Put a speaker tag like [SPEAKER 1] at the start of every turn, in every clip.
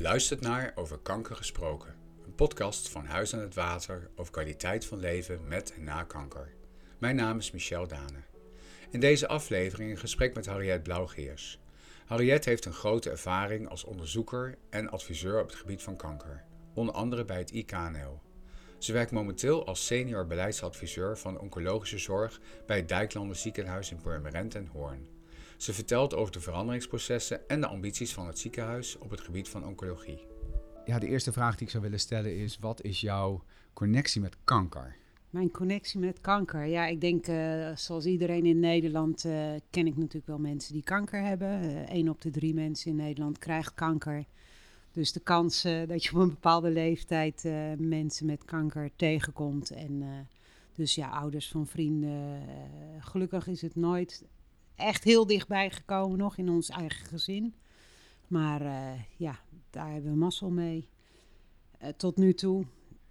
[SPEAKER 1] Luistert naar Over Kanker Gesproken, een podcast van Huis aan het Water over kwaliteit van leven met en na kanker. Mijn naam is Michel Dane. In deze aflevering een gesprek met Harriet Blauwgeers. Harriet heeft een grote ervaring als onderzoeker en adviseur op het gebied van kanker, onder andere bij het IKNL. Ze werkt momenteel als senior beleidsadviseur van oncologische zorg bij het Dijklander ziekenhuis in Purmerend en Hoorn. Ze vertelt over de veranderingsprocessen en de ambities van het ziekenhuis op het gebied van oncologie.
[SPEAKER 2] Ja, de eerste vraag die ik zou willen stellen is: wat is jouw connectie met kanker?
[SPEAKER 3] Mijn connectie met kanker. Ja, ik denk, uh, zoals iedereen in Nederland, uh, ken ik natuurlijk wel mensen die kanker hebben. Eén uh, op de drie mensen in Nederland krijgt kanker. Dus de kans dat je op een bepaalde leeftijd mensen met kanker tegenkomt. En dus ja, ouders van vrienden. gelukkig is het nooit echt heel dichtbij gekomen nog in ons eigen gezin. Maar uh, ja, daar hebben we mazzel mee. Uh, tot nu toe.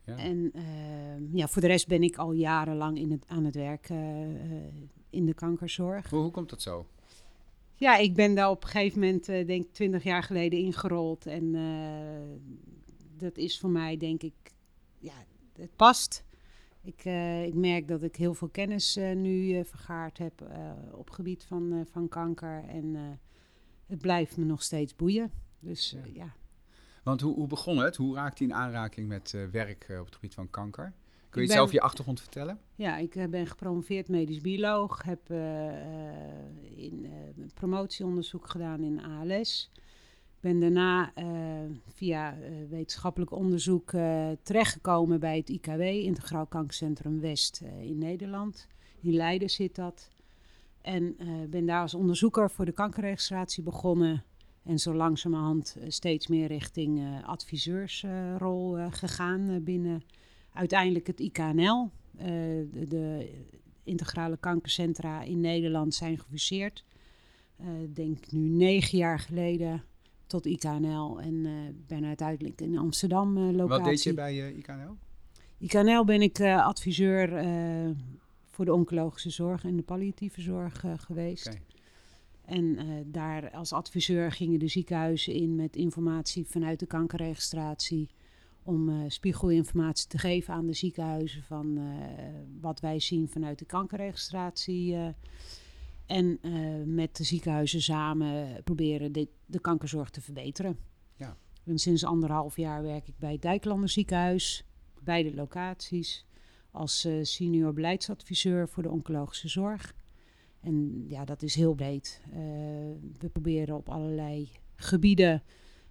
[SPEAKER 3] Ja. En uh, ja, voor de rest ben ik al jarenlang in het, aan het werk in de kankerzorg.
[SPEAKER 2] Hoe, hoe komt dat zo?
[SPEAKER 3] Ja, ik ben daar op een gegeven moment, denk ik, twintig jaar geleden ingerold. En dat is voor mij, denk ik, ja, het past. Ik, uh, ik, merk dat ik heel veel kennis uh, nu uh, vergaard heb op gebied van, van kanker. En het blijft me nog steeds boeien. Dus ja. ja.
[SPEAKER 2] Want hoe, hoe, begon het? Hoe raakte je in aanraking met werk op het gebied van kanker? Kun je ben, zelf je achtergrond vertellen?
[SPEAKER 3] Ja, ik ben gepromoveerd medisch bioloog. Heb in, promotieonderzoek gedaan in ALS ben daarna uh, via uh, wetenschappelijk onderzoek uh, terechtgekomen bij het IKW, Integraal Kankercentrum West in Nederland. In Leiden zit dat. En ben daar als onderzoeker voor de kankerregistratie begonnen. En zo langzamerhand steeds meer richting adviseursrol gegaan binnen uiteindelijk het IKNL. De, de, integrale kankercentra in Nederland zijn gefuseerd. Denk nu negen jaar geleden tot IKNL en uh, ben uiteindelijk in Amsterdam uh, locatie.
[SPEAKER 2] Wat deed je bij uh, IKNL?
[SPEAKER 3] IKNL ben ik adviseur voor de oncologische zorg en de palliatieve zorg geweest. Okay. En daar als adviseur gingen de ziekenhuizen in met informatie vanuit de kankerregistratie. Om spiegelinformatie te geven aan de ziekenhuizen van wat wij zien vanuit de kankerregistratie en uh, met de ziekenhuizen samen proberen de, de kankerzorg te verbeteren. Ja. En sinds anderhalf jaar werk ik bij het Dijklander ziekenhuis, beide locaties, als uh, senior beleidsadviseur voor de oncologische zorg. En ja, dat is heel breed. Uh, we proberen op allerlei gebieden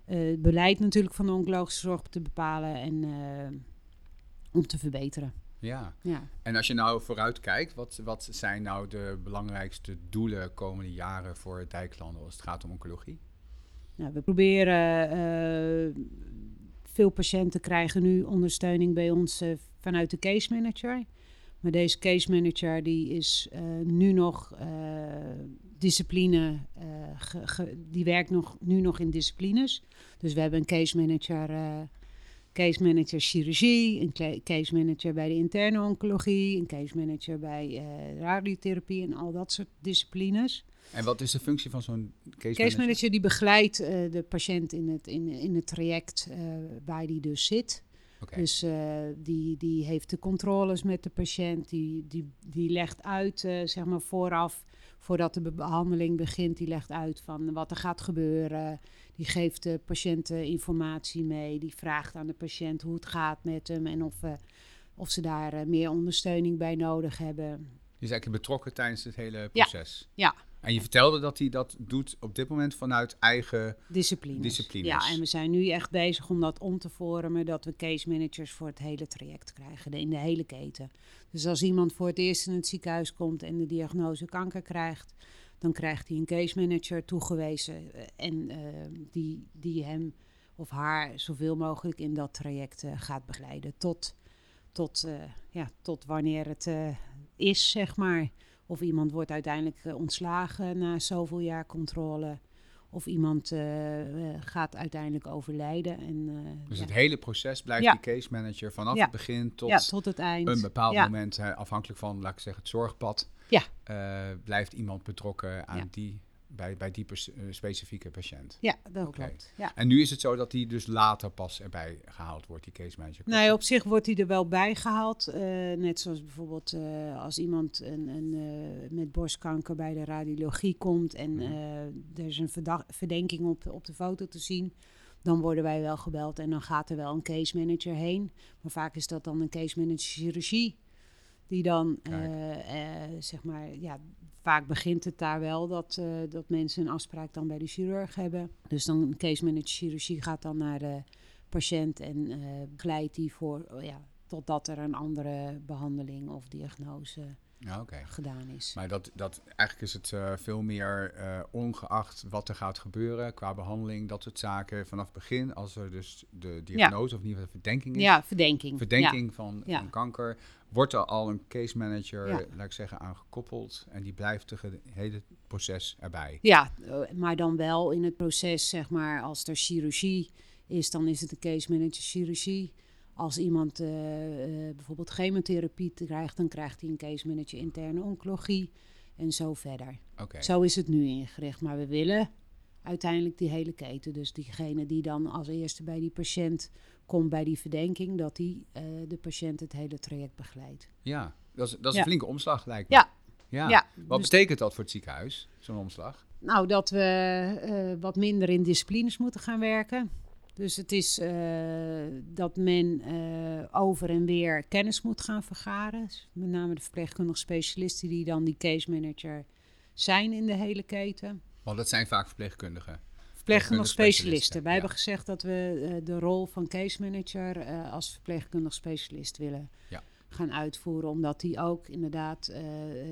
[SPEAKER 3] het beleid natuurlijk van de oncologische zorg te bepalen en om te verbeteren.
[SPEAKER 2] Ja. ja. En als je nou vooruit kijkt, wat, wat zijn nou de belangrijkste doelen komende jaren voor het Dijklanden als het gaat om oncologie?
[SPEAKER 3] Nou, we proberen, uh, veel patiënten krijgen nu ondersteuning bij ons uh, vanuit de case manager. Maar deze case manager die is uh, nu nog discipline, ge, ge, die werkt nog, nu nog in disciplines. Dus we hebben een case manager case manager chirurgie, een case manager bij de interne oncologie, een case manager bij uh, radiotherapie en al dat soort disciplines.
[SPEAKER 2] En wat is de functie van zo'n case,
[SPEAKER 3] case manager? manager die begeleidt uh, de patiënt in het, in, in het traject uh, waar die dus zit. Okay. Dus die, die heeft de controles met de patiënt, die, die, die legt uit, zeg maar vooraf, voordat de behandeling begint, die legt uit van wat er gaat gebeuren. Die geeft de patiënt informatie mee. Die vraagt aan de patiënt hoe het gaat met hem en of, uh, of ze daar uh, meer ondersteuning bij nodig hebben.
[SPEAKER 2] Die is eigenlijk betrokken tijdens het hele proces.
[SPEAKER 3] Ja. ja.
[SPEAKER 2] En je vertelde dat hij dat doet op dit moment vanuit eigen
[SPEAKER 3] disciplines.
[SPEAKER 2] disciplines.
[SPEAKER 3] Ja, en we zijn nu echt bezig om dat om te vormen, dat we case managers voor het hele traject krijgen, in de hele keten. Dus als iemand voor het eerst in het ziekenhuis komt en de diagnose kanker krijgt, dan krijgt hij een case manager toegewezen eh, en uh, die, die hem of haar zoveel mogelijk in dat traject uh, gaat begeleiden. Tot, tot, uh, ja, tot wanneer het is, zeg maar. Of iemand wordt uiteindelijk ontslagen na zoveel jaar controle. Of iemand gaat uiteindelijk overlijden. En,
[SPEAKER 2] dus ja. het hele proces blijft ja. die case manager vanaf het begin tot,
[SPEAKER 3] tot het eind.
[SPEAKER 2] een bepaald moment, afhankelijk van, laat ik zeggen, het zorgpad.
[SPEAKER 3] Ja.
[SPEAKER 2] Blijft iemand betrokken aan die bij, bij die eh, specifieke patiënt.
[SPEAKER 3] Ja, dat klopt. Ja.
[SPEAKER 2] En nu is het zo dat die dus later pas erbij gehaald wordt, die case manager.
[SPEAKER 3] Nee, op zich wordt hij er wel bij gehaald. eh, net zoals bijvoorbeeld eh, als iemand een, een, met borstkanker bij de radiologie komt en
[SPEAKER 2] Mhm.
[SPEAKER 3] er is een verdenking op, op de foto te zien. Dan worden wij wel gebeld en dan gaat er wel een case manager heen. Maar vaak is dat dan een case manager chirurgie. Die dan, eh, eh, zeg maar, ja, vaak begint het daar wel dat, eh, dat mensen een afspraak dan bij de chirurg hebben. Dus dan een case manager chirurgie gaat dan naar de patiënt en begeleidt die voor, oh ja, totdat er een andere behandeling of diagnose
[SPEAKER 2] Ja,
[SPEAKER 3] gedaan is.
[SPEAKER 2] Maar dat, dat, eigenlijk is het veel meer ongeacht wat er gaat gebeuren qua behandeling, dat soort zaken. Vanaf het begin, als er dus de diagnose of in ieder geval de verdenking is,
[SPEAKER 3] Ja, verdenking.
[SPEAKER 2] verdenking van, van kanker, wordt er al een case manager,
[SPEAKER 3] Ja.
[SPEAKER 2] laat ik zeggen, aan gekoppeld. En die blijft het hele proces erbij.
[SPEAKER 3] Ja, eh, maar dan wel in het proces, zeg maar, als er chirurgie is, dan is het een case manager chirurgie. Als iemand eh, eh, bijvoorbeeld chemotherapie krijgt, dan krijgt hij een case manager interne oncologie en zo verder.
[SPEAKER 2] Oké.
[SPEAKER 3] Zo is het nu ingericht. Maar we willen uiteindelijk die hele keten. Dus diegene die dan als eerste bij die patiënt komt bij die verdenking, dat die eh, de patiënt het hele traject begeleidt.
[SPEAKER 2] Ja, dat is, dat is
[SPEAKER 3] Ja.
[SPEAKER 2] een flinke omslag, lijkt me.
[SPEAKER 3] Ja.
[SPEAKER 2] ja.
[SPEAKER 3] Ja,
[SPEAKER 2] Wat
[SPEAKER 3] dus-
[SPEAKER 2] betekent dat voor het ziekenhuis, zo'n omslag?
[SPEAKER 3] Nou, dat we eh, wat minder in disciplines moeten gaan werken. Dus het is eh, dat men over en weer kennis moet gaan vergaren. Met name de verpleegkundige specialisten die dan die case manager zijn in de hele keten.
[SPEAKER 2] Want dat zijn vaak verpleegkundigen.
[SPEAKER 3] Verpleegkundige
[SPEAKER 2] specialisten.
[SPEAKER 3] Wij
[SPEAKER 2] ja.
[SPEAKER 3] hebben gezegd dat we eh, de rol van case manager eh, als verpleegkundig specialist willen
[SPEAKER 2] Ja.
[SPEAKER 3] gaan uitvoeren. Omdat die ook inderdaad eh,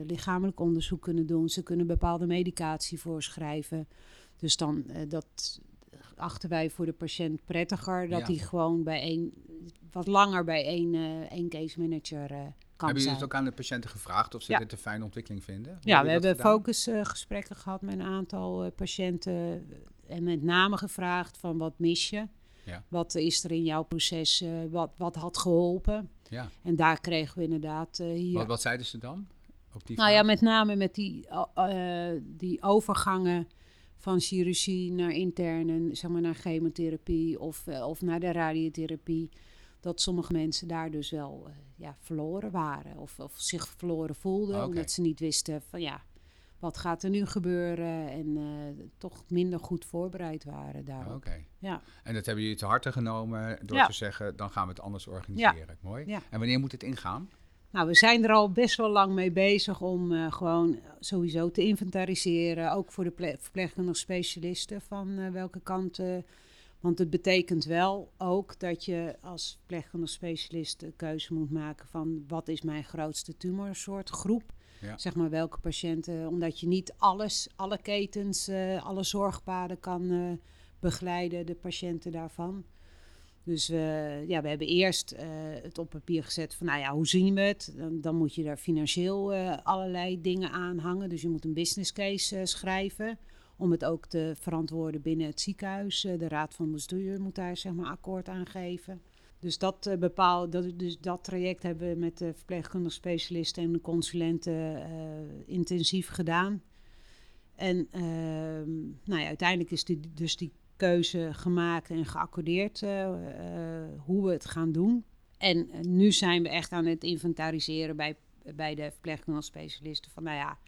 [SPEAKER 3] lichamelijk onderzoek kunnen doen. Ze kunnen bepaalde medicatie voorschrijven. Dus dan dat achten wij voor de patiënt prettiger. Dat
[SPEAKER 2] Ja.
[SPEAKER 3] hij gewoon bij één, wat langer bij één, één case manager kan
[SPEAKER 2] hebben jullie het ook aan de patiënten gevraagd of ze
[SPEAKER 3] Ja.
[SPEAKER 2] dit een fijne ontwikkeling vinden? Hoe
[SPEAKER 3] Ja, we hebben focusgesprekken gehad met een aantal patiënten. En met name gevraagd van wat mis je?
[SPEAKER 2] Ja.
[SPEAKER 3] Wat is er in jouw proces? eh, wat, wat had geholpen?
[SPEAKER 2] Ja.
[SPEAKER 3] En daar kregen we inderdaad eh, hier...
[SPEAKER 2] Wat, wat zeiden ze dan? Op die
[SPEAKER 3] nou ja, met name met die, eh, eh, die overgangen van chirurgie naar interne, zeg maar naar chemotherapie of, of naar de radiotherapie. Dat sommige mensen daar dus wel ja, verloren waren of, of zich verloren voelden.
[SPEAKER 2] Oké.
[SPEAKER 3] Omdat ze niet wisten van ja, wat gaat er nu gebeuren? En eh, toch minder goed voorbereid waren daarop.
[SPEAKER 2] Oké.
[SPEAKER 3] Ja.
[SPEAKER 2] En dat hebben jullie te harte genomen door
[SPEAKER 3] Ja.
[SPEAKER 2] te zeggen, dan gaan we het anders organiseren. Mooi.
[SPEAKER 3] Ja.
[SPEAKER 2] En wanneer moet het ingaan?
[SPEAKER 3] Nou, we zijn er al best wel lang mee bezig om eh, gewoon sowieso te inventariseren. Ook voor de ple- verpleegkundige specialisten van eh, welke kant. eh, want het betekent wel ook dat je als verpleegkundige specialist de keuze moet maken van wat is mijn grootste tumorsoort groep. Zeg maar welke patiënten, omdat je niet alles, alle ketens, eh, alle zorgpaden kan eh, begeleiden, de patiënten daarvan. Dus ja, we hebben eerst eh, het op papier gezet van, nou ja, hoe zien we het? Dan, dan moet je daar financieel allerlei dingen aan hangen. Dus je moet een business case schrijven om het ook te verantwoorden binnen het ziekenhuis. De raad van bestuur moet daar zeg maar akkoord aan geven. Dus dat, bepaal, dat, dus dat traject hebben we met de verpleegkundige specialisten en de consulenten eh, intensief gedaan. En ehm, nou ja, uiteindelijk is die, dus die keuze gemaakt en geaccordeerd eh, hoe we het gaan doen. En nu zijn we echt aan het inventariseren bij, bij de verpleegkundige specialisten. Van nou ja,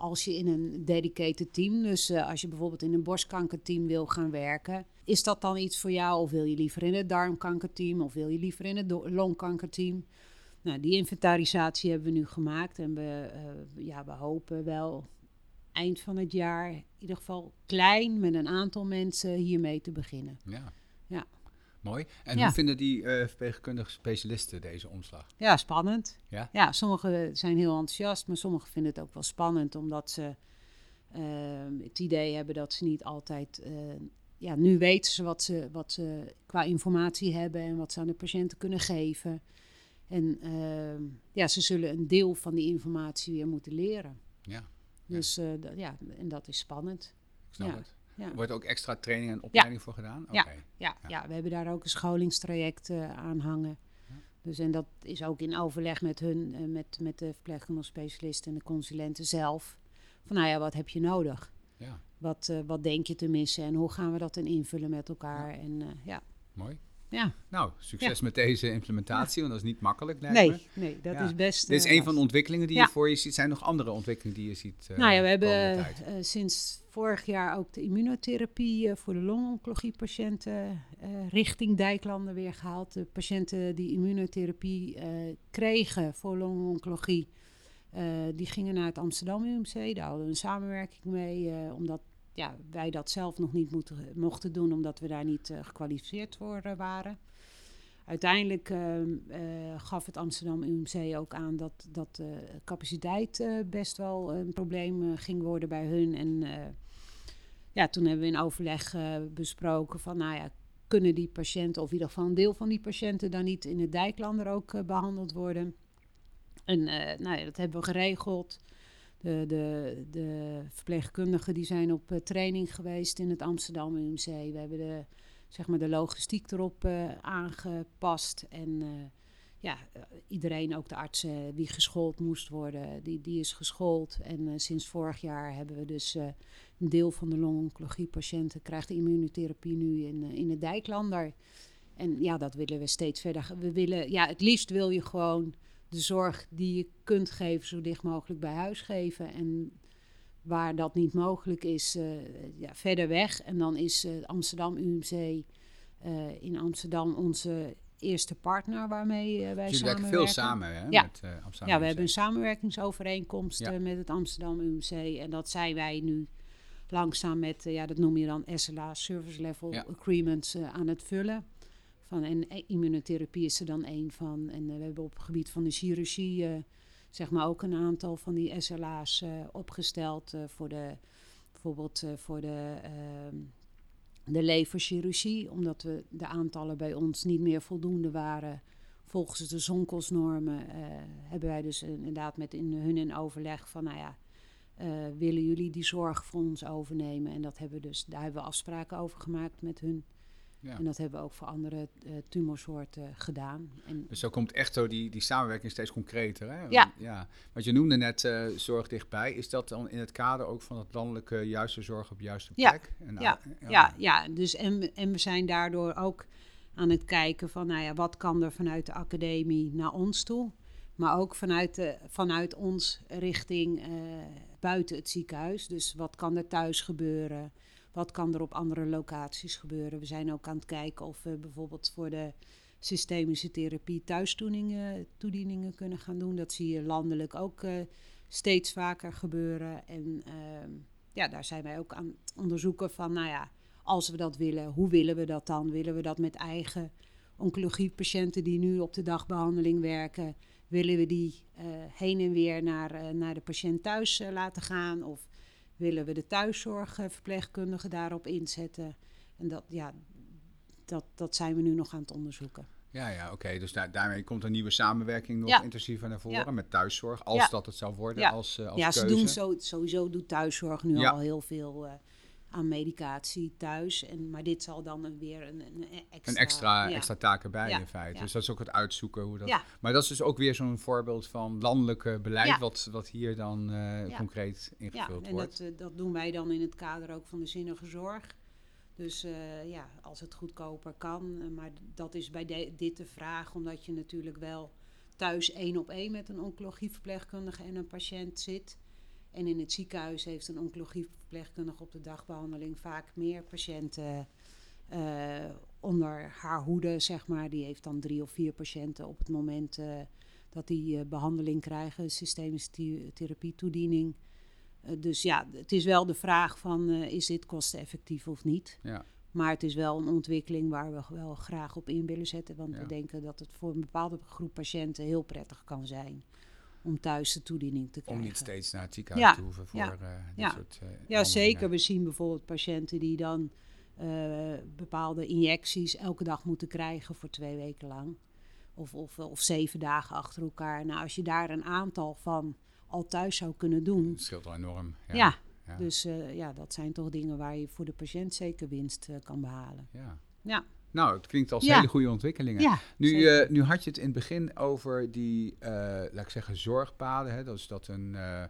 [SPEAKER 3] als je in een dedicated team, dus eh, als je bijvoorbeeld in een borstkankerteam wil gaan werken, is dat dan iets voor jou? Of wil je liever in het darmkankerteam? Of wil je liever in het longkankerteam? Nou, die inventarisatie hebben we nu gemaakt en we, eh, ja, we hopen wel eind van het jaar in ieder geval klein met een aantal mensen hiermee te beginnen.
[SPEAKER 2] Ja.
[SPEAKER 3] Ja.
[SPEAKER 2] Mooi. En
[SPEAKER 3] Ja.
[SPEAKER 2] hoe vinden die eh, verpleegkundige specialisten deze omslag?
[SPEAKER 3] Ja, spannend.
[SPEAKER 2] Ja?
[SPEAKER 3] Ja, sommigen zijn heel enthousiast, maar sommigen vinden het ook wel spannend omdat ze eh, het idee hebben dat ze niet altijd. eh, ja, nu weten ze wat, ze wat ze qua informatie hebben en wat ze aan de patiënten kunnen geven. En eh, ja, ze zullen een deel van die informatie weer moeten leren.
[SPEAKER 2] Ja,
[SPEAKER 3] Dus eh, ja, en dat is spannend.
[SPEAKER 2] ik snap
[SPEAKER 3] Ja.
[SPEAKER 2] het.
[SPEAKER 3] Ja.
[SPEAKER 2] Wordt ook extra training en opleiding voor gedaan? Oké.
[SPEAKER 3] Ja. Ja, ja. we hebben daar ook een scholingstraject eh, aan hangen. Dus en dat is ook in overleg met hun, eh, met, met de verpleegkundige specialisten en de consulenten zelf. Van nou ja, wat heb je nodig?
[SPEAKER 2] Ja.
[SPEAKER 3] wat, wat denk je te missen en hoe gaan we dat dan invullen met elkaar. En, ja.
[SPEAKER 2] Mooi.
[SPEAKER 3] Ja.
[SPEAKER 2] Nou, succes met deze implementatie, want dat is niet makkelijk.
[SPEAKER 3] Nee, nee, dat is best.
[SPEAKER 2] Dit is een van de ontwikkelingen die je voor je ziet. Zijn er nog andere ontwikkelingen die je ziet?
[SPEAKER 3] Uh, nou ja, we hebben uh, sinds vorig jaar ook de immunotherapie voor de longoncologie-patiënten richting Dijklanden weer gehaald. De patiënten die immunotherapie kregen voor longoncologie, die gingen naar het Amsterdam UMC. Daar hadden we een samenwerking mee, omdat ja, wij dat zelf nog niet mochten doen, omdat we daar niet uh, gekwalificeerd voor uh, waren. Uiteindelijk uh, gaf het Amsterdam UMC ook aan dat, dat de capaciteit best wel een probleem ging worden bij hun. En ja, toen hebben we in overleg besproken van, nou ja, kunnen die patiënten, of in ieder geval een deel van die patiënten, dan niet in het Dijklander ook behandeld worden? En nou ja, dat hebben we geregeld. De, de, de verpleegkundigen die zijn op uh, training geweest in het Amsterdam UMC. We hebben de, zeg maar de logistiek erop uh, aangepast. En uh, ja, iedereen, ook de artsen die geschoold moest worden, die, die is geschoold. En sinds vorig jaar hebben we dus een deel van de longoncologie-patiënten krijgt immunotherapie nu in, in het Dijklander. En ja, dat willen we steeds verder. We willen, ja, het liefst wil je gewoon de zorg die je kunt geven zo dicht mogelijk bij huis geven. En waar dat niet mogelijk is, uh, ja, verder weg. En dan is uh, Amsterdam UMC uh, in Amsterdam onze eerste partner waarmee wij
[SPEAKER 2] Jullie
[SPEAKER 3] samenwerken.
[SPEAKER 2] werken veel samen hè,
[SPEAKER 3] ja.
[SPEAKER 2] met Amsterdam
[SPEAKER 3] Ja, we hebben een samenwerkingsovereenkomst ja. met het Amsterdam UMC. En dat zijn wij nu langzaam met, ja, dat noem je dan SLA, Service Level. Agreements, aan het vullen. Van, en immunotherapie is er dan één van. En uh, we hebben op het gebied van de chirurgie uh, zeg maar ook een aantal van die SLA's opgesteld. voor de, bijvoorbeeld voor de, ehm, de leverchirurgie. Omdat we de aantallen bij ons niet meer voldoende waren. Volgens de zonkelsnormen hebben wij dus inderdaad met in, hun in overleg van nou ja... willen jullie die zorg voor ons overnemen? En dat hebben we dus, daar hebben we afspraken over gemaakt met hun. Ja. En dat hebben we ook voor andere uh, tumorsoorten gedaan. En
[SPEAKER 2] dus zo komt echt zo die, die samenwerking steeds concreter. Hè?
[SPEAKER 3] Ja.
[SPEAKER 2] ja. Want je noemde net uh, zorg dichtbij. Is dat dan in het kader ook van het landelijke juiste zorg op juiste plek?
[SPEAKER 3] Ja, en, ja. ja. ja, ja. Dus en, en we zijn daardoor ook aan het kijken van, nou ja, wat kan er vanuit de academie naar ons toe? Maar ook vanuit, de, vanuit ons richting uh, buiten het ziekenhuis. Dus wat kan er thuis gebeuren? Wat kan er op andere locaties gebeuren? We zijn ook aan het kijken of we bijvoorbeeld voor de systemische therapie thuistoedieningen kunnen gaan doen. Dat zie je landelijk ook uh, steeds vaker gebeuren. En uh, ja, daar zijn wij ook aan het onderzoeken van, nou ja, als we dat willen, hoe willen we dat dan? Willen we dat met eigen oncologiepatiënten die nu op de dagbehandeling werken? Willen we die uh, heen en weer naar, naar de patiënt thuis laten gaan? Of willen we de thuiszorgverpleegkundigen daarop inzetten. En dat, ja, dat, dat zijn we nu nog aan het onderzoeken.
[SPEAKER 2] Ja, ja oké. Dus daar, daarmee komt een nieuwe samenwerking nog ja. intensiever naar voren ja. met thuiszorg, als ja. dat het zou worden als, uh, als
[SPEAKER 3] Ja,
[SPEAKER 2] ze
[SPEAKER 3] doen zo, sowieso doet thuiszorg nu al heel veel uh, aan medicatie thuis. En, maar dit zal dan weer een, een extra...
[SPEAKER 2] Een extra, extra taak erbij in feite. Dus dat is ook het uitzoeken hoe dat... Maar dat is dus ook weer zo'n voorbeeld van landelijke beleid... Wat, wat hier dan uh, concreet ingevuld
[SPEAKER 3] en
[SPEAKER 2] wordt.
[SPEAKER 3] Ja, dat, dat doen wij dan in het kader ook van de zinnige zorg. Dus uh, ja, als het goedkoper kan. Maar dat is bij de, dit de vraag, omdat je natuurlijk wel thuis één op één met een oncologieverpleegkundige en een patiënt zit. En in het ziekenhuis heeft een oncologieverpleegkundige op de dagbehandeling vaak meer patiënten uh, onder haar hoede, zeg maar. Die heeft dan drie of vier patiënten op het moment uh, dat die uh, behandeling krijgen, systemische therapie toediening. dus ja, het is wel de vraag van is dit kosteneffectief of niet.
[SPEAKER 2] Ja.
[SPEAKER 3] Maar het is wel een ontwikkeling waar we wel graag op in willen zetten. Want ja. we denken dat het voor een bepaalde groep patiënten heel prettig kan zijn om thuis de toediening te krijgen.
[SPEAKER 2] Om niet steeds naar het ziekenhuis
[SPEAKER 3] ja.
[SPEAKER 2] te hoeven voor
[SPEAKER 3] ja.
[SPEAKER 2] uh, dit
[SPEAKER 3] ja.
[SPEAKER 2] soort uh,
[SPEAKER 3] Ja, zeker. We zien bijvoorbeeld patiënten die dan uh, bepaalde injecties elke dag moeten krijgen voor twee weken lang. Of, of, of zeven dagen achter elkaar. Nou, als je daar een aantal van al thuis zou kunnen doen.
[SPEAKER 2] Dat scheelt al enorm.
[SPEAKER 3] Ja. ja. ja. Dus ja, dat zijn toch dingen waar je voor de patiënt zeker winst kan behalen.
[SPEAKER 2] Ja.
[SPEAKER 3] ja.
[SPEAKER 2] Nou, het klinkt als ja. hele goede ontwikkelingen.
[SPEAKER 3] Ja,
[SPEAKER 2] nu, uh, nu had je het in het begin over die, uh, laat ik zeggen, zorgpaden. Hè? Dat is dat een, uh,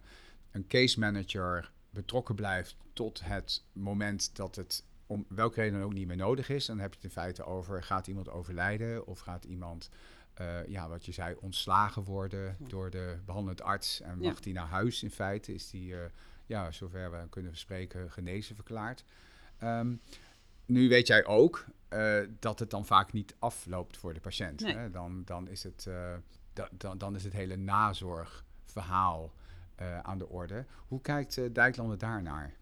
[SPEAKER 2] een case manager betrokken blijft tot het moment dat het om welke reden dan ook niet meer nodig is. Dan heb je het in feite over, gaat iemand overlijden of gaat iemand, uh, ja, wat je zei, ontslagen worden door de behandelend arts en mag die naar huis in feite, is die, uh, ja, zover we kunnen spreken, genezen verklaard. Um, nu weet jij ook uh, dat het dan vaak niet afloopt voor de patiënt.
[SPEAKER 3] Nee.
[SPEAKER 2] Hè? Dan, dan, is het, da, dan, dan is het hele nazorgverhaal aan de orde. Hoe kijkt Dijklander daarnaar?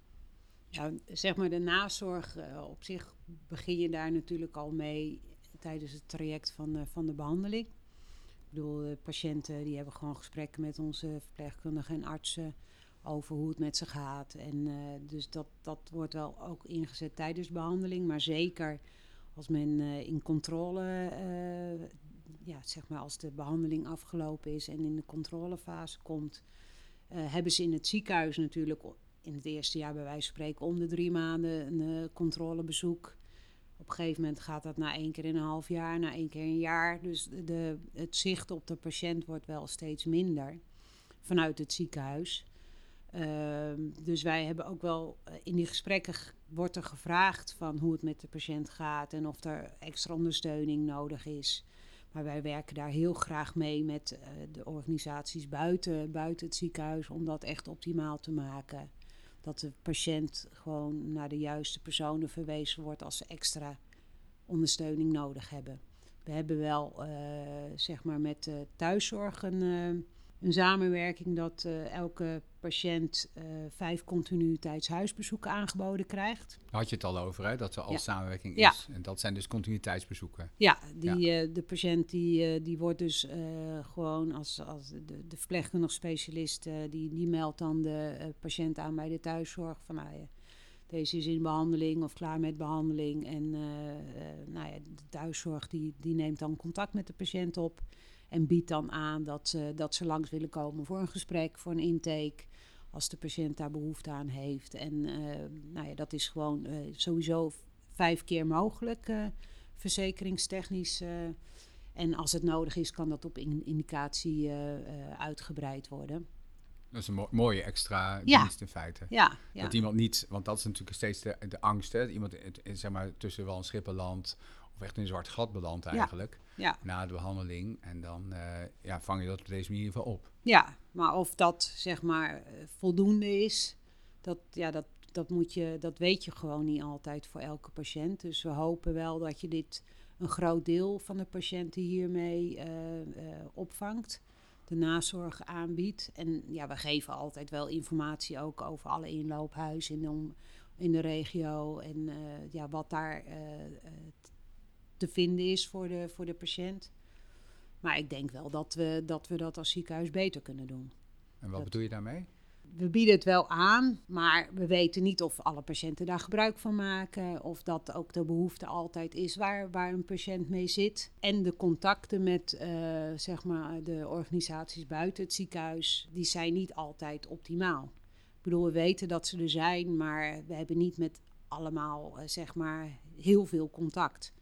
[SPEAKER 3] Ja, zeg maar de nazorg op zich begin je daar natuurlijk al mee tijdens het traject van, van de behandeling. Ik bedoel, de patiënten die hebben gewoon gesprekken met onze verpleegkundigen en artsen over hoe het met ze gaat. En uh, dus dat, dat wordt wel ook ingezet tijdens de behandeling. Maar zeker als men in controle, ja, zeg maar als de behandeling afgelopen is en in de controlefase komt, hebben ze in het ziekenhuis natuurlijk in het eerste jaar bij wijze van spreken om de drie maanden een controlebezoek. Op een gegeven moment gaat dat na één keer in een half jaar, na één keer een jaar. Dus de, het zicht op de patiënt wordt wel steeds minder vanuit het ziekenhuis. Uh, dus wij hebben ook wel uh, in die gesprekken wordt er gevraagd van hoe het met de patiënt gaat en of er extra ondersteuning nodig is. Maar wij werken daar heel graag mee met uh, de organisaties buiten, buiten het ziekenhuis om dat echt optimaal te maken dat de patiënt gewoon naar de juiste personen verwezen wordt als ze extra ondersteuning nodig hebben. We hebben wel, uh, zeg maar, met de thuiszorg een samenwerking dat uh, elke patiënt vijf continuïteitshuisbezoeken aangeboden krijgt.
[SPEAKER 2] Daar had je het al over, hè? dat er al
[SPEAKER 3] ja.
[SPEAKER 2] samenwerking is.
[SPEAKER 3] Ja.
[SPEAKER 2] En dat zijn dus continuïteitsbezoeken.
[SPEAKER 3] Ja, die, ja. de patiënt die, die wordt dus gewoon als, als de, de verpleegkundig specialist, die, die meldt dan de patiënt aan bij de thuiszorg van nou, ja, deze is in behandeling of klaar met behandeling. En uh, uh, nou ja, de thuiszorg die, die neemt dan contact met de patiënt op. En biedt dan aan dat ze, dat ze langs willen komen voor een gesprek, voor een intake. Als de patiënt daar behoefte aan heeft. En uh, nou ja, dat is gewoon sowieso vijf keer mogelijk, verzekeringstechnisch. en als het nodig is, kan dat op in indicatie uitgebreid worden.
[SPEAKER 2] Dat is een mo mooie extra ja. dienst in feite.
[SPEAKER 3] Ja, ja,
[SPEAKER 2] Dat iemand niet, want dat is natuurlijk steeds de, de angst, hè? Iemand zeg maar, tussen wel een schippenland of echt in een zwart gat belandt eigenlijk.
[SPEAKER 3] Ja.
[SPEAKER 2] Na de behandeling. En dan uh, ja, vang je dat op deze manier wel op.
[SPEAKER 3] Ja, maar of dat zeg maar voldoende is, dat, ja, dat, dat, moet je, dat weet je gewoon niet altijd voor elke patiënt. Dus we hopen wel dat je dit een groot deel van de patiënten hiermee uh, uh, opvangt de nazorg aanbiedt. En ja, we geven altijd wel informatie ook over alle inloophuizen in de, in de regio. En ja, wat daar te vinden is voor de, voor de patiënt. Maar ik denk wel dat we, dat we dat als ziekenhuis beter kunnen doen.
[SPEAKER 2] En wat dat, bedoel je daarmee?
[SPEAKER 3] We bieden het wel aan, maar we weten niet of alle patiënten daar gebruik van maken. Of dat ook de behoefte altijd is waar, waar een patiënt mee zit. En de contacten met uh, zeg maar de organisaties buiten het ziekenhuis, die zijn niet altijd optimaal. Ik bedoel, we weten dat ze er zijn, maar we hebben niet met allemaal uh, zeg maar heel veel contact.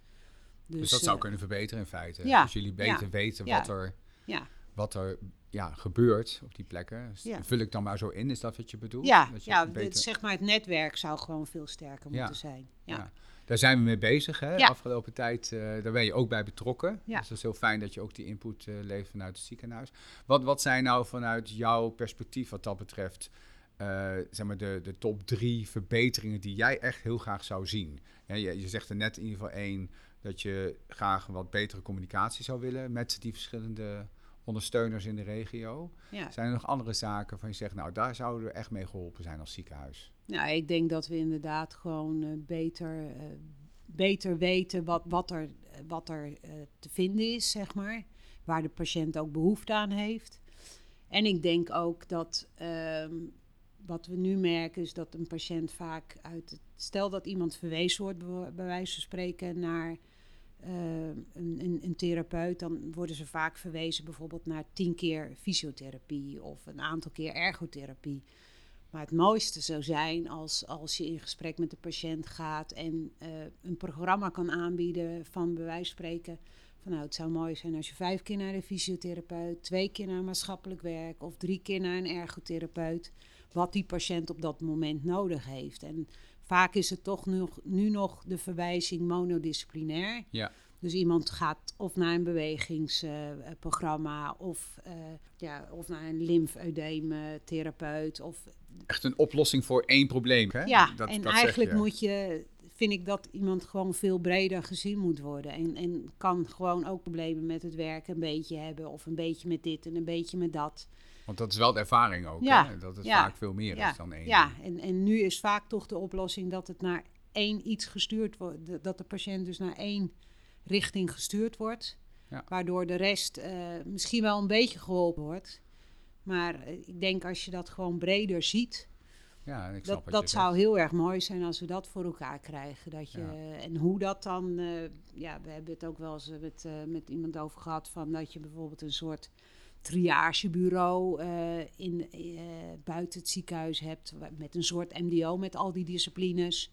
[SPEAKER 2] Dus, dus dat zou uh, kunnen verbeteren in feite.
[SPEAKER 3] Ja,
[SPEAKER 2] Als jullie beter weten wat er,
[SPEAKER 3] ja.
[SPEAKER 2] wat er ja, gebeurt op die plekken.
[SPEAKER 3] Ja.
[SPEAKER 2] Vul ik dan maar zo in, is dat wat je bedoelt?
[SPEAKER 3] Ja,
[SPEAKER 2] dat je
[SPEAKER 3] ja
[SPEAKER 2] beter...
[SPEAKER 3] zeg maar het netwerk zou gewoon veel sterker moeten zijn. Ja.
[SPEAKER 2] Ja. Daar zijn we mee bezig, hè?
[SPEAKER 3] Ja.
[SPEAKER 2] Afgelopen tijd, eh, daar ben je ook bij betrokken.
[SPEAKER 3] Ja.
[SPEAKER 2] Dus dat is heel fijn dat je ook die input eh, levert vanuit het ziekenhuis. Wat, wat zijn nou vanuit jouw perspectief wat dat betreft, eh, zeg maar de, de top drie verbeteringen die jij echt heel graag zou zien? Ja, je, je zegt er net in ieder geval één, dat je graag een wat betere communicatie zou willen met die verschillende ondersteuners in de regio.
[SPEAKER 3] Ja.
[SPEAKER 2] Zijn er nog andere zaken van je zegt, nou daar zouden we echt mee geholpen zijn als ziekenhuis?
[SPEAKER 3] Nou, ik denk dat we inderdaad gewoon eh, beter, eh, beter weten wat, wat er, wat er eh, te vinden is, zeg maar. Waar de patiënt ook behoefte aan heeft. En ik denk ook dat ehm, wat we nu merken is dat een patiënt vaak uit het... Stel dat iemand verwezen wordt, bij, wijze van spreken, naar een, een, een, therapeut, dan worden ze vaak verwezen bijvoorbeeld naar tien keer fysiotherapie of een aantal keer ergotherapie. Maar het mooiste zou zijn als, als je in gesprek met de patiënt gaat en uh, een programma kan aanbieden van van spreken. Van nou, het zou mooi zijn als je vijf keer naar de fysiotherapeut, twee keer naar maatschappelijk werk of drie keer naar een ergotherapeut. wat die patiënt op dat moment nodig heeft. En vaak is het toch nu, nu nog de verwijzing monodisciplinair.
[SPEAKER 2] Ja.
[SPEAKER 3] Dus iemand gaat of naar een bewegingsprogramma of, uh, ja, of naar een lymfedeemtherapeut. Of...
[SPEAKER 2] Echt een oplossing voor één probleem. Hè?
[SPEAKER 3] Ja, dat, en eigenlijk moet je, vind ik dat iemand gewoon veel breder gezien moet worden. En, en kan gewoon ook problemen met het werk een beetje hebben. Of een beetje met dit en een beetje met dat.
[SPEAKER 2] Want dat is wel de ervaring ook, ja, hè? dat het vaak veel meer
[SPEAKER 3] ja,
[SPEAKER 2] is dan één.
[SPEAKER 3] Ja, en, en nu is vaak toch de oplossing dat het naar één iets gestuurd wordt. Dat de patiënt dus naar één richting gestuurd wordt. Ja. Waardoor de rest uh, misschien wel een beetje geholpen wordt. Maar uh, ik denk als je dat gewoon breder ziet.
[SPEAKER 2] Ja, ik snap
[SPEAKER 3] dat dat zou heel erg mooi zijn als we dat voor elkaar krijgen. Dat je, ja. En hoe dat dan. Uh, ja, we hebben het ook wel eens met, met iemand over gehad. Van dat je bijvoorbeeld een soort triagebureau in, buiten het ziekenhuis hebt. Met een soort MDO met al die disciplines.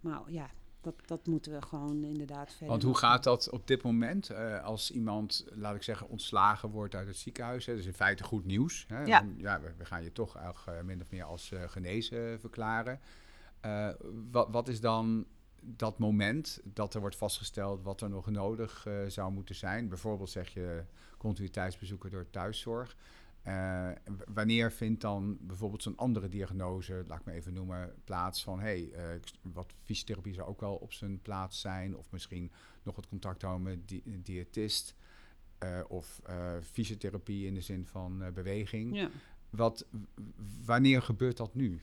[SPEAKER 3] Maar ja, dat, dat moeten we gewoon inderdaad verder.
[SPEAKER 2] Want hoe gaat dat op dit moment uh, als iemand, laat ik zeggen, ontslagen wordt uit het ziekenhuis? Hè? Dat is in feite goed nieuws. Hè?
[SPEAKER 3] Ja.
[SPEAKER 2] ja we, we, gaan je toch min of meer als genezen verklaren. wat, wat is dan dat moment dat er wordt vastgesteld wat er nog nodig zou moeten zijn? Bijvoorbeeld zeg je continuïteitsbezoeken door thuiszorg. Uh, wanneer vindt dan bijvoorbeeld zo'n andere diagnose, laat ik me even noemen, plaats van hey, uh, wat fysiotherapie zou ook wel op zijn plaats zijn, of misschien nog het contact houden met di een diëtist, uh, of fysiotherapie in de zin van beweging.
[SPEAKER 3] Ja.
[SPEAKER 2] Wat, wanneer gebeurt dat nu?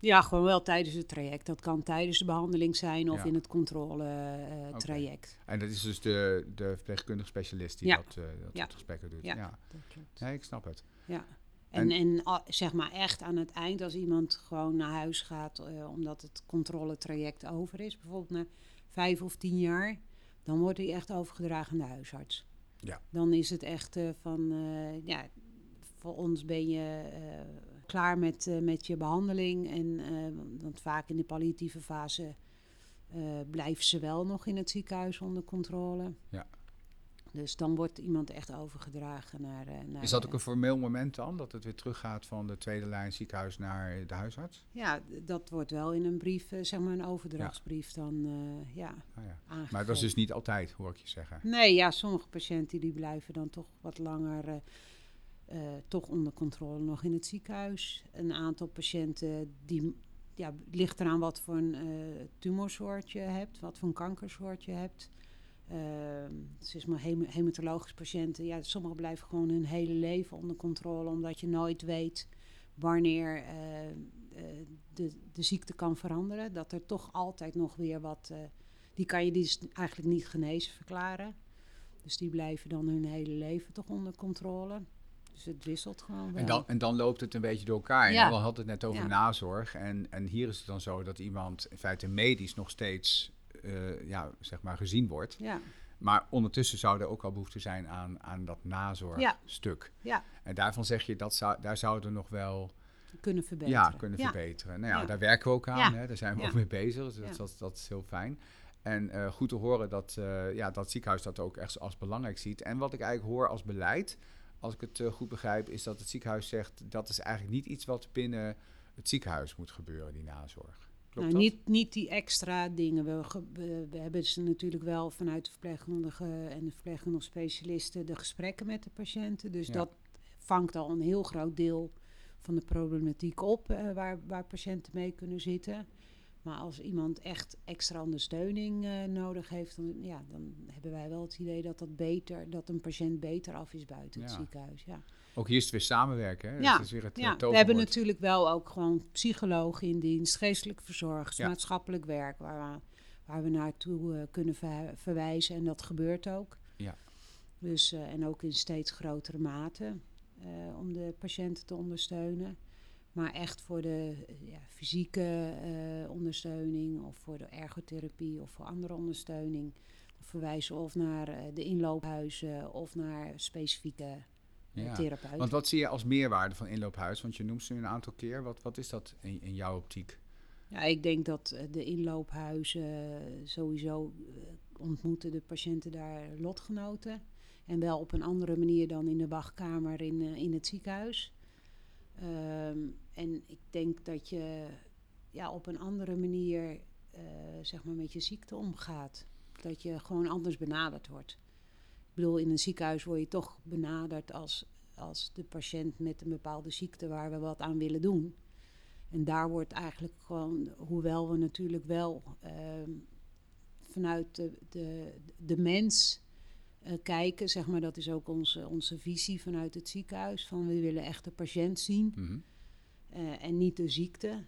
[SPEAKER 3] Ja, gewoon wel tijdens het traject. Dat kan tijdens de behandeling zijn of ja. in het controle-traject.
[SPEAKER 2] Uh, okay. En dat is dus de, de verpleegkundige specialist die
[SPEAKER 3] ja.
[SPEAKER 2] dat, uh, dat
[SPEAKER 3] ja.
[SPEAKER 2] gesprekken doet.
[SPEAKER 3] Ja,
[SPEAKER 2] ja.
[SPEAKER 3] dat klopt.
[SPEAKER 2] Nee, ik snap het.
[SPEAKER 3] Ja. En, en, en zeg maar echt aan het eind, als iemand gewoon naar huis gaat, uh, omdat het controletraject over is, bijvoorbeeld na vijf of tien jaar, dan wordt hij echt overgedragen aan de huisarts.
[SPEAKER 2] Ja.
[SPEAKER 3] Dan is het echt van, ja, voor ons ben je klaar met, uh, met je behandeling. En, uh, want vaak in de palliatieve fase uh, blijven ze wel nog in het ziekenhuis onder controle.
[SPEAKER 2] Ja.
[SPEAKER 3] Dus dan wordt iemand echt overgedragen naar. naar
[SPEAKER 2] is dat ook een formeel moment dan? Dat het weer teruggaat van de tweede lijn ziekenhuis naar de huisarts?
[SPEAKER 3] Ja, dat wordt wel in een brief, zeg maar een overdrachtsbrief ja. dan ja,
[SPEAKER 2] ah, ja. Maar dat is dus niet altijd, hoor ik je zeggen.
[SPEAKER 3] Nee, ja, sommige patiënten die blijven dan toch wat langer uh, toch onder controle nog in het ziekenhuis. Een aantal patiënten die ja, ligt eraan wat voor een uh, tumorsoort je hebt, wat voor een kankersoort je hebt. Uh, het is maar hem hematologische patiënten. Ja, sommigen blijven gewoon hun hele leven onder controle, omdat je nooit weet wanneer de, de ziekte kan veranderen. Dat er toch altijd nog weer wat. die kan je dus eigenlijk niet genezen verklaren. Dus die blijven dan hun hele leven toch onder controle. Dus het wisselt gewoon wel.
[SPEAKER 2] En dan, en dan loopt het een beetje door elkaar. Ja. We hadden het net over ja. nazorg. En, en hier is het dan zo dat iemand in feite medisch nog steeds uh, ja, zeg maar gezien wordt.
[SPEAKER 3] Ja.
[SPEAKER 2] Maar ondertussen zou er ook al behoefte zijn aan, aan dat nazorgstuk.
[SPEAKER 3] Ja.
[SPEAKER 2] En daarvan zeg je, dat zou, daar zouden we nog wel...
[SPEAKER 3] Kunnen verbeteren.
[SPEAKER 2] Ja, kunnen verbeteren. Nou ja, daar werken we ook aan. Hè? Daar zijn we ook mee bezig. Dus dat, dat, dat, is heel fijn. En uh, goed te horen dat, uh, ja, dat ziekenhuis dat ook echt als belangrijk ziet. En wat ik eigenlijk hoor als beleid als ik het uh, goed begrijp, is dat het ziekenhuis zegt dat is eigenlijk niet iets wat binnen het ziekenhuis moet gebeuren, die nazorg. Klopt
[SPEAKER 3] nou, niet, niet die extra dingen. We, we, we, hebben ze natuurlijk wel vanuit de verpleegkundige en de verpleegkundige specialisten de gesprekken met de patiënten. Dus ja. dat vangt al een heel groot deel van de problematiek op uh, waar, waar patiënten mee kunnen zitten. Maar als iemand echt extra ondersteuning uh, nodig heeft, dan, ja, dan hebben wij wel het idee dat, dat, beter, dat een patiënt beter af is buiten het
[SPEAKER 2] ja.
[SPEAKER 3] ziekenhuis. Ja.
[SPEAKER 2] Ook hier is het weer samenwerken. Hè?
[SPEAKER 3] Ja,
[SPEAKER 2] is weer het,
[SPEAKER 3] ja. we hebben natuurlijk wel ook gewoon psychologen in dienst, geestelijk verzorgers, ja. maatschappelijk werk, waar we, waar we naartoe uh, kunnen ver, verwijzen. En dat gebeurt ook.
[SPEAKER 2] Ja.
[SPEAKER 3] Dus, uh, en ook in steeds grotere mate om de patiënten te ondersteunen. Maar echt voor de ja, fysieke uh, ondersteuning of voor de ergotherapie of voor andere ondersteuning. Verwijzen of naar uh, de inloophuizen of naar specifieke uh,
[SPEAKER 2] ja.
[SPEAKER 3] therapeuten.
[SPEAKER 2] Want wat zie je als meerwaarde van inloophuis? Want je noemt ze nu een aantal keer. Wat, wat is dat in, in jouw optiek?
[SPEAKER 3] Ja, ik denk dat de inloophuizen sowieso ontmoeten de patiënten daar lotgenoten. En wel op een andere manier dan in de wachtkamer in, in het ziekenhuis. Um, en ik denk dat je ja, op een andere manier eh, zeg maar met je ziekte omgaat. Dat je gewoon anders benaderd wordt. Ik bedoel, in een ziekenhuis word je toch benaderd als, als de patiënt met een bepaalde ziekte waar we wat aan willen doen. En daar wordt eigenlijk gewoon, hoewel we natuurlijk wel ehm, vanuit de, de, de mens uh, kijken, zeg maar, dat is ook onze, onze visie vanuit het ziekenhuis. Van we willen echt de patiënt zien
[SPEAKER 2] Mhm.
[SPEAKER 3] eh, en niet de ziekte.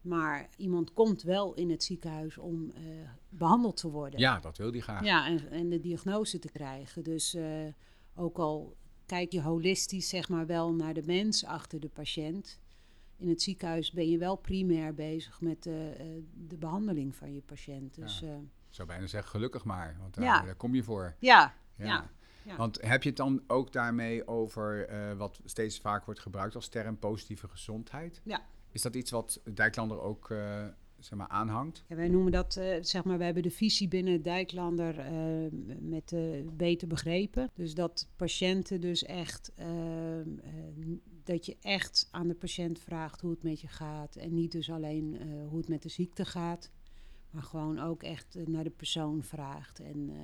[SPEAKER 3] Maar iemand komt wel in het ziekenhuis om eh, behandeld te worden.
[SPEAKER 2] Ja, dat wil die graag.
[SPEAKER 3] Ja, en, en de diagnose te krijgen. Dus eh, ook al kijk je holistisch zeg maar wel naar de mens achter de patiënt. In het ziekenhuis ben je wel primair bezig met eh, eh, de behandeling van je patiënt. Dus
[SPEAKER 2] Ja. Zou bijna zeggen, gelukkig maar, want daar,
[SPEAKER 3] Ja.
[SPEAKER 2] daar kom je voor.
[SPEAKER 3] ja,
[SPEAKER 2] Ja.
[SPEAKER 3] ja. ja.
[SPEAKER 2] Want heb je het dan ook daarmee over eh, wat steeds vaak wordt gebruikt als term positieve gezondheid?
[SPEAKER 3] Ja.
[SPEAKER 2] Is dat iets wat Dijklander ook eh, zeg maar aanhangt?
[SPEAKER 3] Ja, wij noemen dat, eh, zeg maar, we hebben de visie binnen Dijklander eh, met beter begrepen. Dus dat patiënten dus echt, eh, eh, dat je echt aan de patiënt vraagt hoe het met je gaat. En niet dus alleen eh, hoe het met de ziekte gaat, maar gewoon ook echt eh, naar de persoon vraagt. En eh,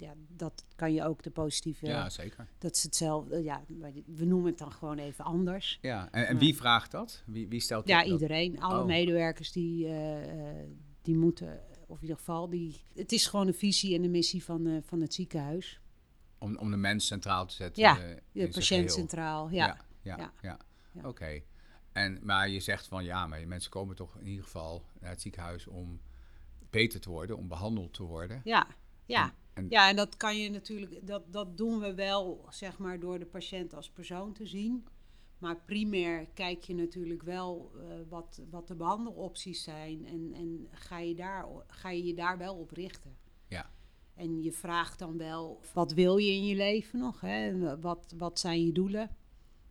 [SPEAKER 3] ja, dat kan je ook de positieve,
[SPEAKER 2] Ja, zeker.
[SPEAKER 3] dat is hetzelfde, ja, we noemen het dan gewoon even anders.
[SPEAKER 2] Ja. En, en
[SPEAKER 3] Ja.
[SPEAKER 2] wie vraagt dat? Wie, wie stelt
[SPEAKER 3] Ja,
[SPEAKER 2] dat?
[SPEAKER 3] iedereen. Alle
[SPEAKER 2] Oh.
[SPEAKER 3] medewerkers die, eh, eh, die moeten, of in ieder geval, die, het is gewoon de visie en de missie van, eh, van het ziekenhuis.
[SPEAKER 2] Om, om de mens centraal te zetten.
[SPEAKER 3] Ja,
[SPEAKER 2] eh,
[SPEAKER 3] De patiënt centraal, ja.
[SPEAKER 2] Ja, ja,
[SPEAKER 3] Ja.
[SPEAKER 2] ja.
[SPEAKER 3] Ja.
[SPEAKER 2] Oké. En Maar je zegt van ja, maar mensen komen toch in ieder geval naar het ziekenhuis om beter te worden, om behandeld te worden.
[SPEAKER 3] Ja, ja.
[SPEAKER 2] En- en-
[SPEAKER 3] ja, en dat kan je natuurlijk, dat, dat doen we wel, zeg maar, door de patiënt als persoon te zien. Maar primair kijk je natuurlijk wel eh, wat, wat de behandelopties zijn en, en ga, je daar, ga je je daar wel op richten.
[SPEAKER 2] Ja.
[SPEAKER 3] En je vraagt dan wel, wat wil je in je leven nog? Hè? Wat, wat zijn je doelen?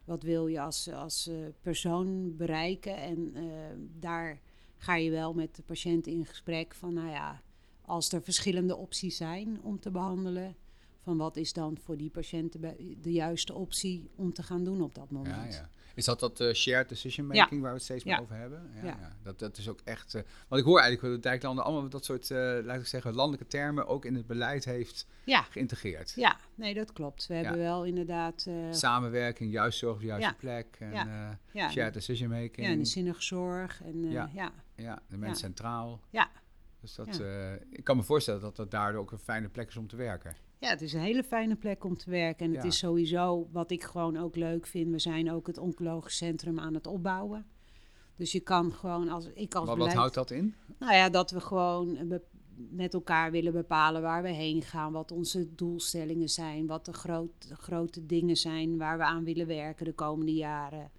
[SPEAKER 3] Wat wil je als, als eh, persoon bereiken? En eh, daar ga je wel met de patiënt in gesprek van, nou ja, als er verschillende opties zijn om te behandelen, van wat is dan voor die patiënt de, juiste optie om te gaan doen op dat moment?
[SPEAKER 2] Ja, ja. Is dat dat eh, shared decision making waar we het steeds meer over hebben? Ja. Dat, dat is ook echt. eh, want ik hoor eigenlijk dat de Dijklanden allemaal dat soort, eh laat ik zeggen, landelijke termen ook in het beleid heeft geïntegreerd.
[SPEAKER 3] ja, nee, dat klopt. We hebben wel inderdaad
[SPEAKER 2] Samenwerking, juist zorg op de juiste plek. En shared decision making.
[SPEAKER 3] ja, de zinnige zorg en
[SPEAKER 2] Ja.
[SPEAKER 3] Ja.
[SPEAKER 2] De mens centraal.
[SPEAKER 3] Ja.
[SPEAKER 2] Dus dat, eh, ik kan me voorstellen dat dat daardoor ook een fijne plek is om te werken.
[SPEAKER 3] Ja, het is een hele fijne plek om te werken. En het is sowieso, wat ik gewoon ook leuk vind, we zijn ook het oncologisch centrum aan het opbouwen. Dus je kan gewoon, als ik als
[SPEAKER 2] Wat, wat houdt dat in?
[SPEAKER 3] Nou ja, dat we gewoon eh, met elkaar willen bepalen waar we heen gaan, wat onze doelstellingen zijn, wat de groot, grote dingen zijn waar we aan willen werken de komende jaren.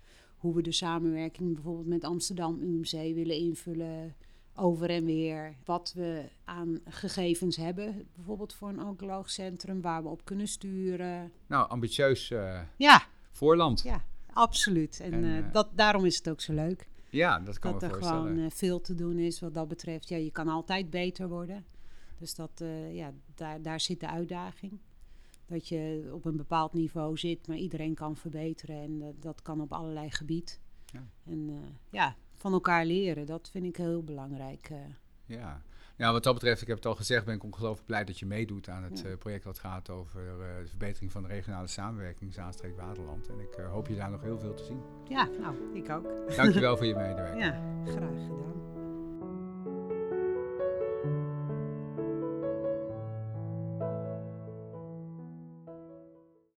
[SPEAKER 3] Hoe we de samenwerking bijvoorbeeld met Amsterdam UMC willen invullen, over en weer. Wat we aan gegevens hebben, bijvoorbeeld voor een oncologisch centrum, waar we op kunnen sturen.
[SPEAKER 2] Nou, ambitieus eh,
[SPEAKER 3] Ja,
[SPEAKER 2] voorland. Ja,
[SPEAKER 3] ja, absoluut. En,
[SPEAKER 2] En,
[SPEAKER 3] eh,
[SPEAKER 2] eh,
[SPEAKER 3] dat, daarom is het ook zo leuk.
[SPEAKER 2] dat kan
[SPEAKER 3] dat
[SPEAKER 2] me
[SPEAKER 3] er
[SPEAKER 2] voorstellen.
[SPEAKER 3] gewoon veel te doen is wat dat betreft. Ja, je kan altijd beter worden. Dus dat, ja, daar, daar zit de uitdaging. Dat je op een bepaald niveau zit, maar iedereen kan verbeteren. En eh, dat kan op allerlei gebied.
[SPEAKER 2] Ja.
[SPEAKER 3] En eh, ja, van elkaar leren, dat vind ik heel belangrijk. eh.
[SPEAKER 2] Ja. ja, wat dat betreft, ik heb het al gezegd, ben ik ongelooflijk blij dat je meedoet aan het
[SPEAKER 3] Ja.
[SPEAKER 2] project wat gaat over de verbetering van de regionale samenwerking Zaanstreek Waterland. En ik hoop je daar nog heel veel te zien.
[SPEAKER 3] Ja, nou, ik ook.
[SPEAKER 2] Dankjewel voor je medewerking.
[SPEAKER 3] Ja, graag gedaan.